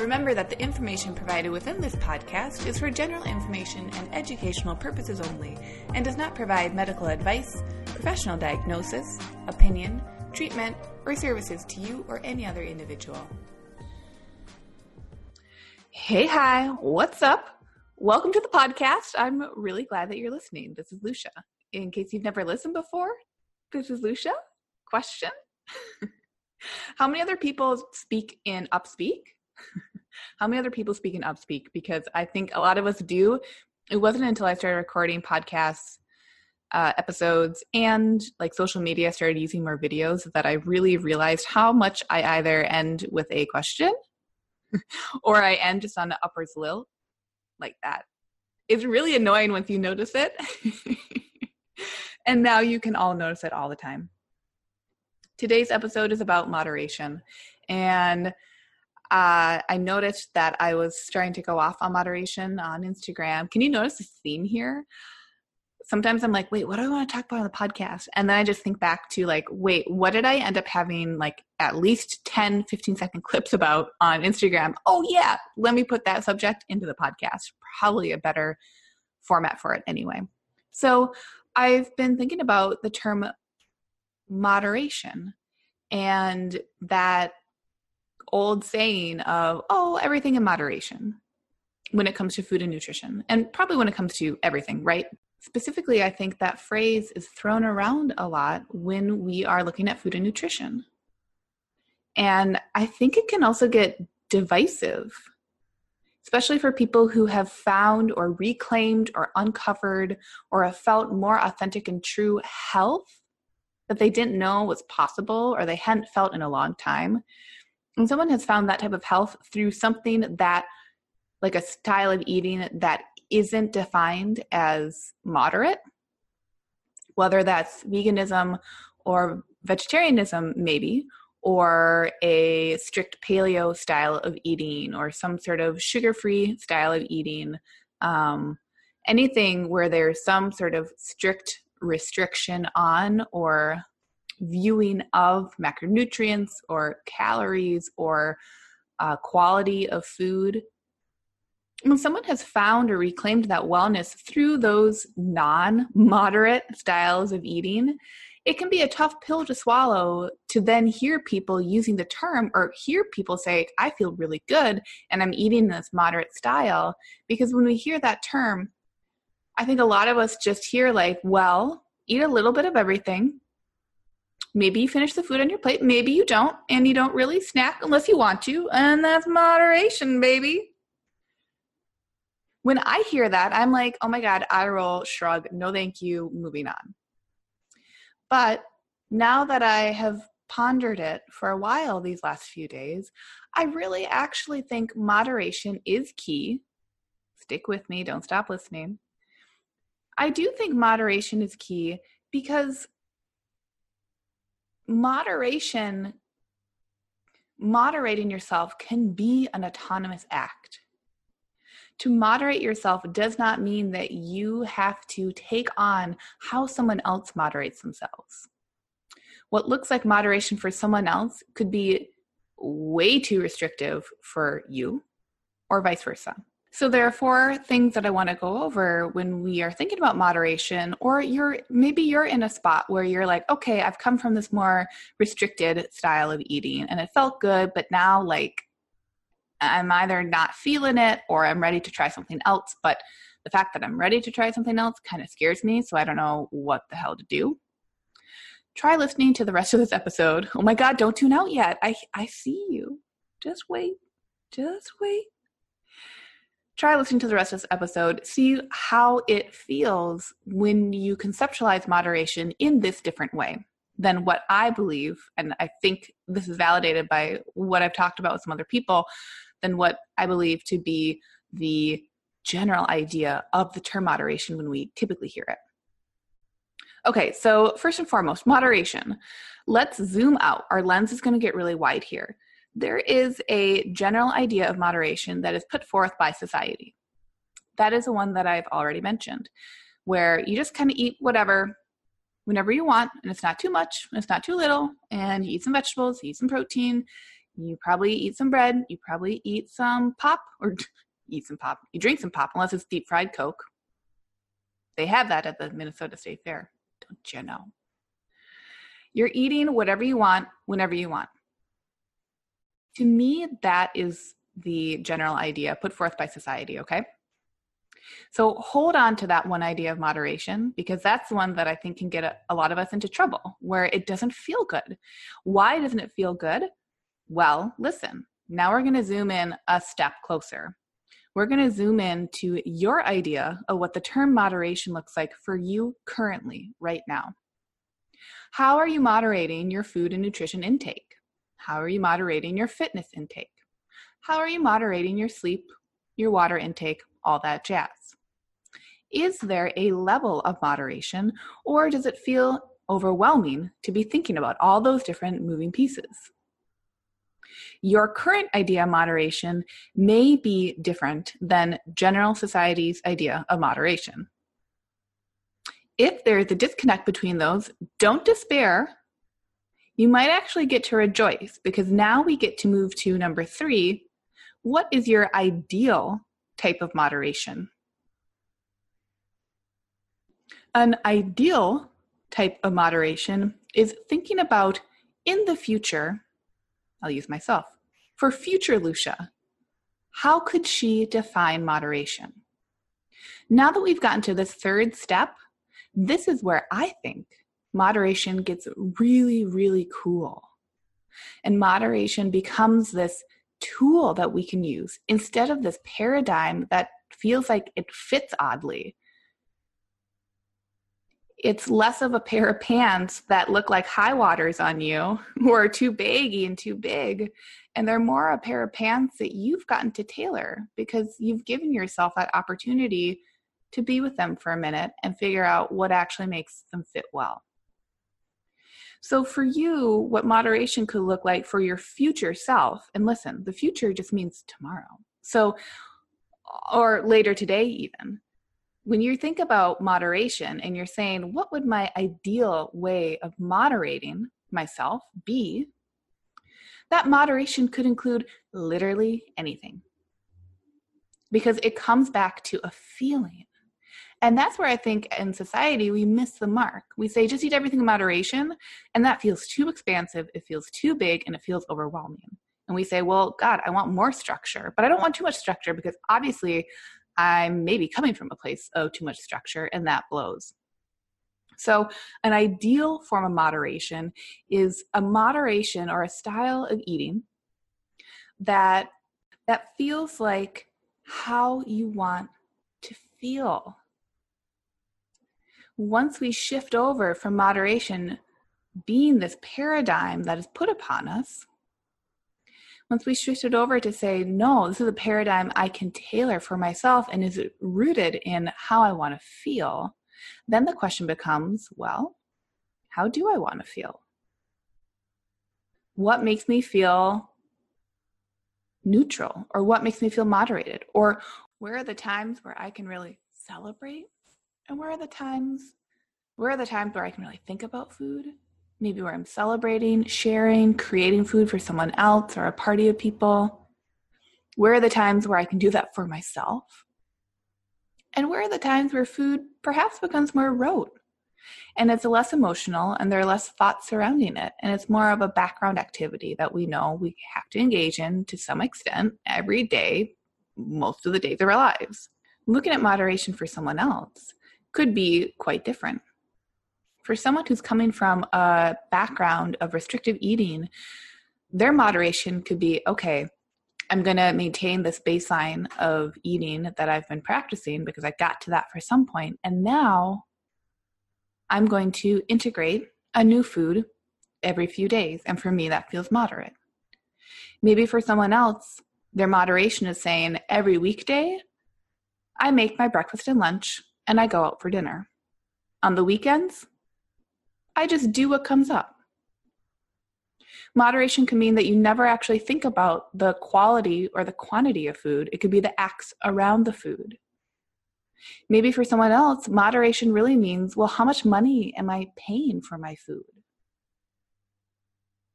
Remember that the information provided within this podcast is for general information and educational purposes only and does not provide medical advice, professional diagnosis, opinion, treatment, or services to you or any other individual. Hey, hi, what's up? Welcome to the podcast. I'm really glad that you're listening. This is Lucia. In case you've never listened before, this is Lucia. Question How many other people speak in Upspeak? How many other people speak in Upspeak? Because I think a lot of us do. It wasn't until I started recording podcasts uh, episodes and like social media started using more videos that I really realized how much I either end with a question or I end just on the upwards lilt like that. It's really annoying once you notice it. and now you can all notice it all the time. Today's episode is about moderation. And uh, I noticed that I was starting to go off on moderation on Instagram. Can you notice a theme here? Sometimes I'm like, wait, what do I want to talk about on the podcast? And then I just think back to like, wait, what did I end up having like at least 10, 15 second clips about on Instagram? Oh, yeah, let me put that subject into the podcast. Probably a better format for it anyway. So I've been thinking about the term moderation and that old saying of, oh, everything in moderation when it comes to food and nutrition, and probably when it comes to everything, right? Specifically, I think that phrase is thrown around a lot when we are looking at food and nutrition. And I think it can also get divisive, especially for people who have found or reclaimed or uncovered or have felt more authentic and true health that they didn't know was possible or they hadn't felt in a long time and someone has found that type of health through something that like a style of eating that isn't defined as moderate. Whether that's veganism or vegetarianism maybe or a strict paleo style of eating or some sort of sugar-free style of eating um, anything where there's some sort of strict restriction on or viewing of macronutrients or calories or uh, quality of food. When someone has found or reclaimed that wellness through those non moderate styles of eating, it can be a tough pill to swallow to then hear people using the term or hear people say, I feel really good and I'm eating this moderate style. Because when we hear that term, I think a lot of us just hear, like, well, eat a little bit of everything, Maybe you finish the food on your plate, maybe you don't, and you don't really snack unless you want to, and that's moderation, baby. When I hear that, I'm like, oh my God, I roll, shrug, no thank you, moving on. But now that I have pondered it for a while these last few days, I really actually think moderation is key. Stick with me, don't stop listening. I do think moderation is key because moderation moderating yourself can be an autonomous act. To moderate yourself does not mean that you have to take on how someone else moderates themselves. What looks like moderation for someone else could be way too restrictive for you or vice versa so there are four things that I want to go over when we are thinking about moderation or you're maybe you're in a spot where you're like, okay, I've come from this more restricted style of eating and it felt good, but now like I'm either not feeling it or I'm ready to try something else, but the fact that I'm ready to try something else kind of scares me, so I don't know what the hell to do. Try listening to the rest of this episode. Oh my god, don't tune out yet. I I see you. Just wait. Just wait try listening to the rest of this episode, see how it feels when you conceptualize moderation in this different way than what I believe, and I think this is validated by what I've talked about with some other people, than what I believe to be the general idea of the term moderation when we typically hear it. Okay, so first and foremost, moderation. Let's zoom out. Our lens is going to get really wide here. There is a general idea of moderation that is put forth by society. That is the one that I've already mentioned, where you just kind of eat whatever whenever you want, and it's not too much, and it's not too little, and you eat some vegetables, you eat some protein, you probably eat some bread, you probably eat some pop, or eat some pop, you drink some pop, unless it's deep fried Coke. They have that at the Minnesota State Fair, don't you know? You're eating whatever you want, whenever you want. To me, that is the general idea put forth by society, okay? So hold on to that one idea of moderation because that's the one that I think can get a, a, lot of us into trouble where it doesn't feel good. Why doesn't it feel good? Well, listen, now we're going to zoom in a step closer. We're going to zoom in to your idea of what the term moderation looks like for you currently, right now. How are you moderating your food and nutrition intake? How are you moderating your fitness intake? How are you moderating your sleep, your water intake, all that jazz? Is there a level of moderation, or does it feel overwhelming to be thinking about all those different moving pieces? Your current idea of moderation may be different than general society's idea of moderation. If there is a disconnect between those, don't despair. You might actually get to rejoice because now we get to move to number three. What is your ideal type of moderation? An ideal type of moderation is thinking about in the future, I'll use myself, for future Lucia, how could she define moderation? Now that we've gotten to this third step, this is where I think moderation gets really, really cool. And moderation becomes this tool that we can use instead of this paradigm that feels like it fits oddly it's less of a pair of pants that look like high waters on you or are too baggy and too big and they're more a pair of pants that you've gotten to tailor because you've given yourself that opportunity to be with them for a minute and figure out what actually makes them fit well so for you what moderation could look like for your future self and listen the future just means tomorrow so or later today even when you think about moderation and you're saying, what would my ideal way of moderating myself be? That moderation could include literally anything because it comes back to a feeling. And that's where I think in society we miss the mark. We say just eat everything in moderation, and that feels too expansive, it feels too big, and it feels overwhelming. And we say, well, God, I want more structure, but I don't want too much structure because obviously I'm maybe coming from a place of too much structure, and that blows. So, an ideal form of moderation is a moderation or a style of eating that that feels like how you want to feel. Once we shift over from moderation being this paradigm that is put upon us, once we shift it over to say, no, this is a paradigm I can tailor for myself and is rooted in how I want to feel, then the question becomes, well, how do I want to feel? What makes me feel neutral or what makes me feel moderated? Or where are the times where I can really celebrate? And where are the times where are the times where I can really think about food? maybe where I'm celebrating, sharing, creating food for someone else or a party of people? Where are the times where I can do that for myself? And where are the times where food perhaps becomes more rote and it's less emotional and there are less thoughts surrounding it and it's more of a background activity that we know we have to engage in to some extent every day, most of the days of our lives? Looking at moderation for someone else could be quite different for someone who's coming from a background of restrictive eating, their moderation could be okay, I'm going to maintain this baseline of eating that I've been practicing because I got to that for some point, And now I'm going to integrate a new food every few days. And for me, that feels moderate. Maybe for someone else, their moderation is saying every weekday, I make my breakfast and lunch and I go out for dinner. On the weekends, I just do what comes up. Moderation can mean that you never actually think about the quality or the quantity of food. It could be the acts around the food. Maybe for someone else, moderation really means well, how much money am I paying for my food?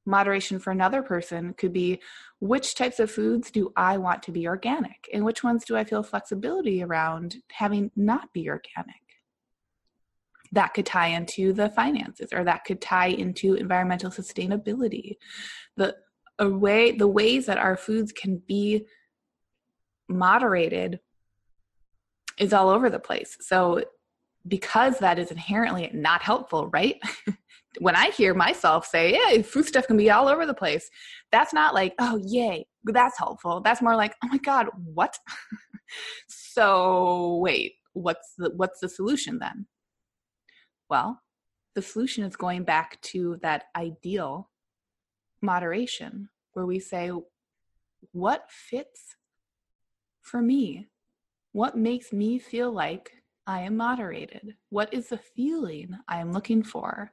Moderation for another person could be which types of foods do I want to be organic and which ones do I feel flexibility around having not be organic? That could tie into the finances or that could tie into environmental sustainability. The a way the ways that our foods can be moderated is all over the place. So because that is inherently not helpful, right? when I hear myself say, yeah, food stuff can be all over the place, that's not like, oh, yay, that's helpful. That's more like, oh my God, what? so wait, what's the, what's the solution then? Well, the solution is going back to that ideal moderation where we say, what fits for me? What makes me feel like I am moderated? What is the feeling I am looking for?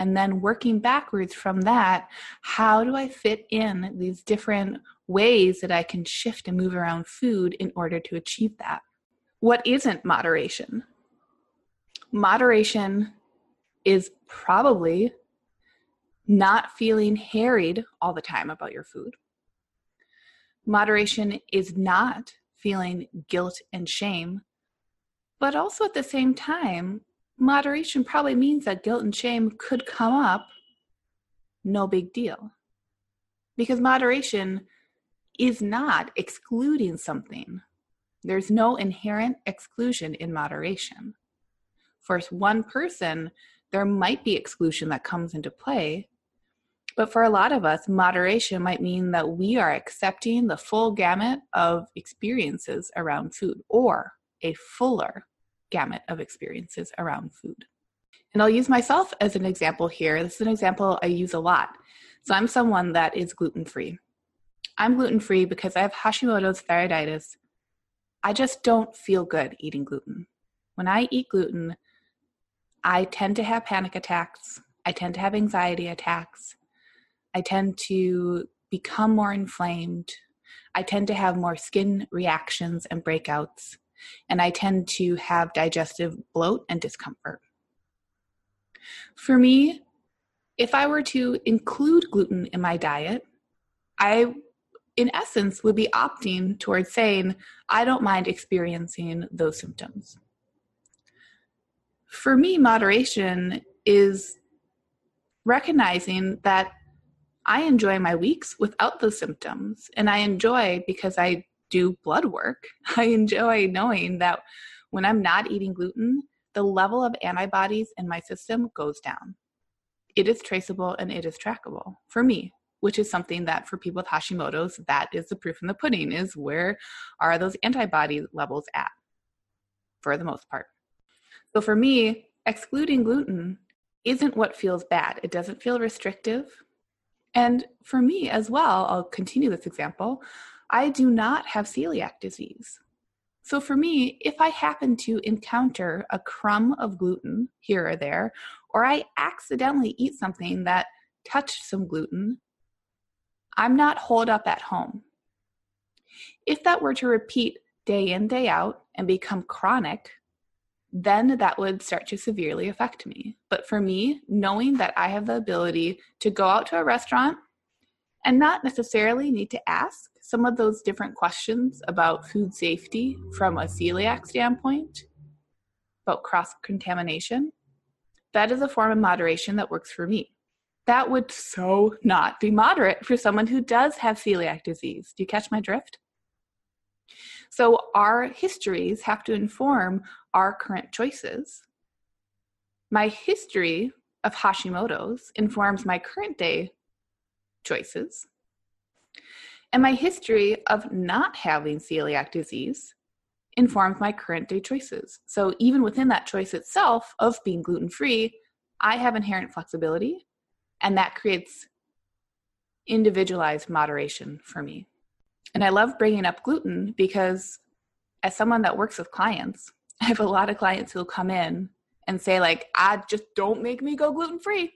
And then working backwards from that, how do I fit in these different ways that I can shift and move around food in order to achieve that? What isn't moderation? Moderation is probably not feeling harried all the time about your food. Moderation is not feeling guilt and shame. But also at the same time, moderation probably means that guilt and shame could come up, no big deal. Because moderation is not excluding something. There's no inherent exclusion in moderation. For one person, there might be exclusion that comes into play, but for a lot of us, moderation might mean that we are accepting the full gamut of experiences around food or a fuller gamut of experiences around food. And I'll use myself as an example here. This is an example I use a lot. So I'm someone that is gluten free. I'm gluten free because I have Hashimoto's thyroiditis. I just don't feel good eating gluten. When I eat gluten, I tend to have panic attacks. I tend to have anxiety attacks. I tend to become more inflamed. I tend to have more skin reactions and breakouts. And I tend to have digestive bloat and discomfort. For me, if I were to include gluten in my diet, I, in essence, would be opting towards saying, I don't mind experiencing those symptoms. For me, moderation is recognizing that I enjoy my weeks without the symptoms. And I enjoy because I do blood work. I enjoy knowing that when I'm not eating gluten, the level of antibodies in my system goes down. It is traceable and it is trackable for me, which is something that for people with Hashimoto's, that is the proof in the pudding is where are those antibody levels at for the most part. So for me, excluding gluten isn't what feels bad. It doesn't feel restrictive. And for me as well, I'll continue this example. I do not have celiac disease. So for me, if I happen to encounter a crumb of gluten here or there, or I accidentally eat something that touched some gluten, I'm not holed up at home. If that were to repeat day in, day out and become chronic, then that would start to severely affect me. But for me, knowing that I have the ability to go out to a restaurant and not necessarily need to ask some of those different questions about food safety from a celiac standpoint, about cross contamination, that is a form of moderation that works for me. That would so not be moderate for someone who does have celiac disease. Do you catch my drift? So our histories have to inform our current choices. My history of Hashimoto's informs my current day choices. And my history of not having celiac disease informs my current day choices. So even within that choice itself of being gluten free, I have inherent flexibility, and that creates individualized moderation for me. And I love bringing up gluten because as someone that works with clients, I have a lot of clients who'll come in and say, like, I just don't make me go gluten free.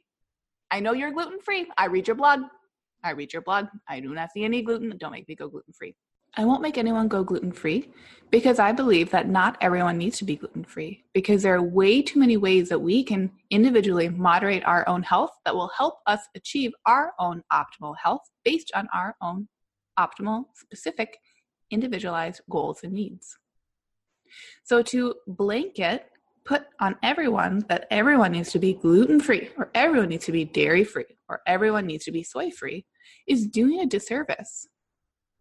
I know you're gluten free. I read your blog. I read your blog. I do not see any gluten. Don't make me go gluten free. I won't make anyone go gluten free because I believe that not everyone needs to be gluten free because there are way too many ways that we can individually moderate our own health that will help us achieve our own optimal health based on our own optimal, specific, individualized goals and needs. So to blanket put on everyone that everyone needs to be gluten free or everyone needs to be dairy free or everyone needs to be soy free is doing a disservice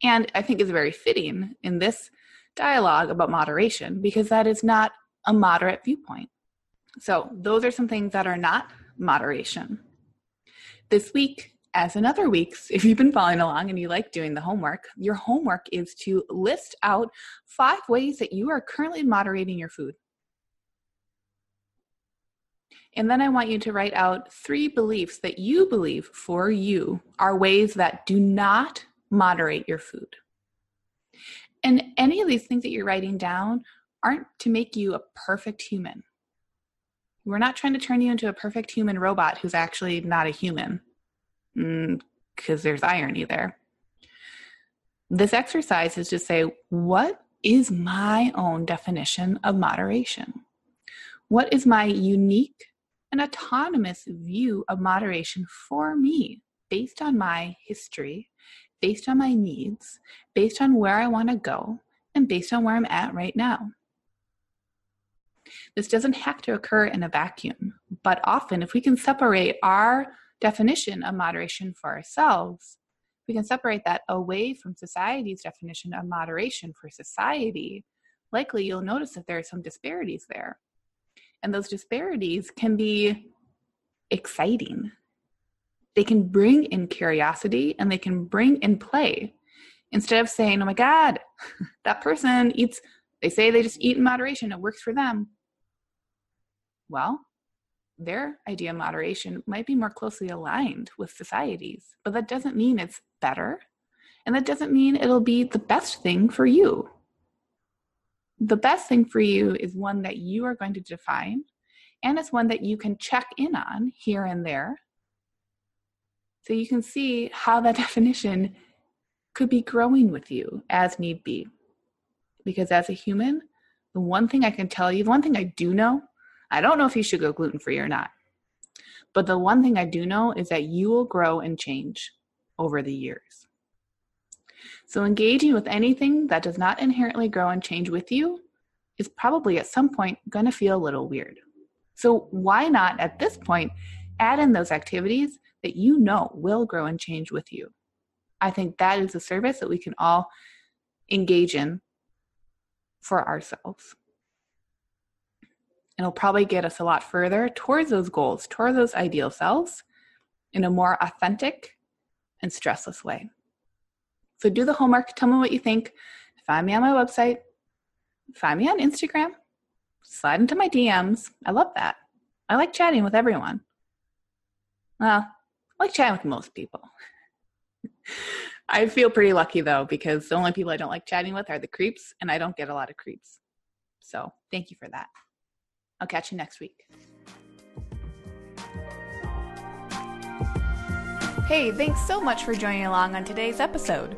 and I think is very fitting in this dialogue about moderation because that is not a moderate viewpoint. So, those are some things that are not moderation. This week, as in other weeks, if you've been following along and you like doing the homework, your homework is to list out five ways that you are currently moderating your food. And then I want you to write out three beliefs that you believe for you are ways that do not moderate your food. And any of these things that you're writing down aren't to make you a perfect human. We're not trying to turn you into a perfect human robot who's actually not a human, because mm, there's irony there. This exercise is to say, what is my own definition of moderation? What is my unique and autonomous view of moderation for me based on my history based on my needs, based on where I want to go, and based on where I'm at right now. This doesn't have to occur in a vacuum, but often, if we can separate our definition of moderation for ourselves, we can separate that away from society's definition of moderation for society, likely you'll notice that there are some disparities there. And those disparities can be exciting they can bring in curiosity and they can bring in play instead of saying, oh my God, that person eats, they say they just eat in moderation, it works for them. Well, their idea of moderation might be more closely aligned with society's, but that doesn't mean it's better. And that doesn't mean it'll be the best thing for you. The best thing for you is one that you are going to define, and it's one that you can check in on here and there so you can see how that definition could be growing with you as need be. Because as a human, the one thing I can tell you, the one thing I do know, I don't know if you should go gluten free or not. But the one thing I do know is that you will grow and change over the years. So engaging with anything that does not inherently grow and change with you is probably at some point going to feel a little weird. So why not at this point add in those activities that you know will grow and change with you. I think that is a service that we can all engage in for ourselves. It'll probably get us a lot further towards those goals, towards those ideal selves in a more authentic and stressless way. So do the homework, tell me what you think. Find me on my website, find me on Instagram, slide into my DMs. I love that. I like chatting with everyone. Well, I like chatting with most people. I feel pretty lucky though, because the only people I don't like chatting with are the creeps, and I don't get a lot of creeps. So thank you for that. I'll catch you next week. Hey, thanks so much for joining along on today's episode.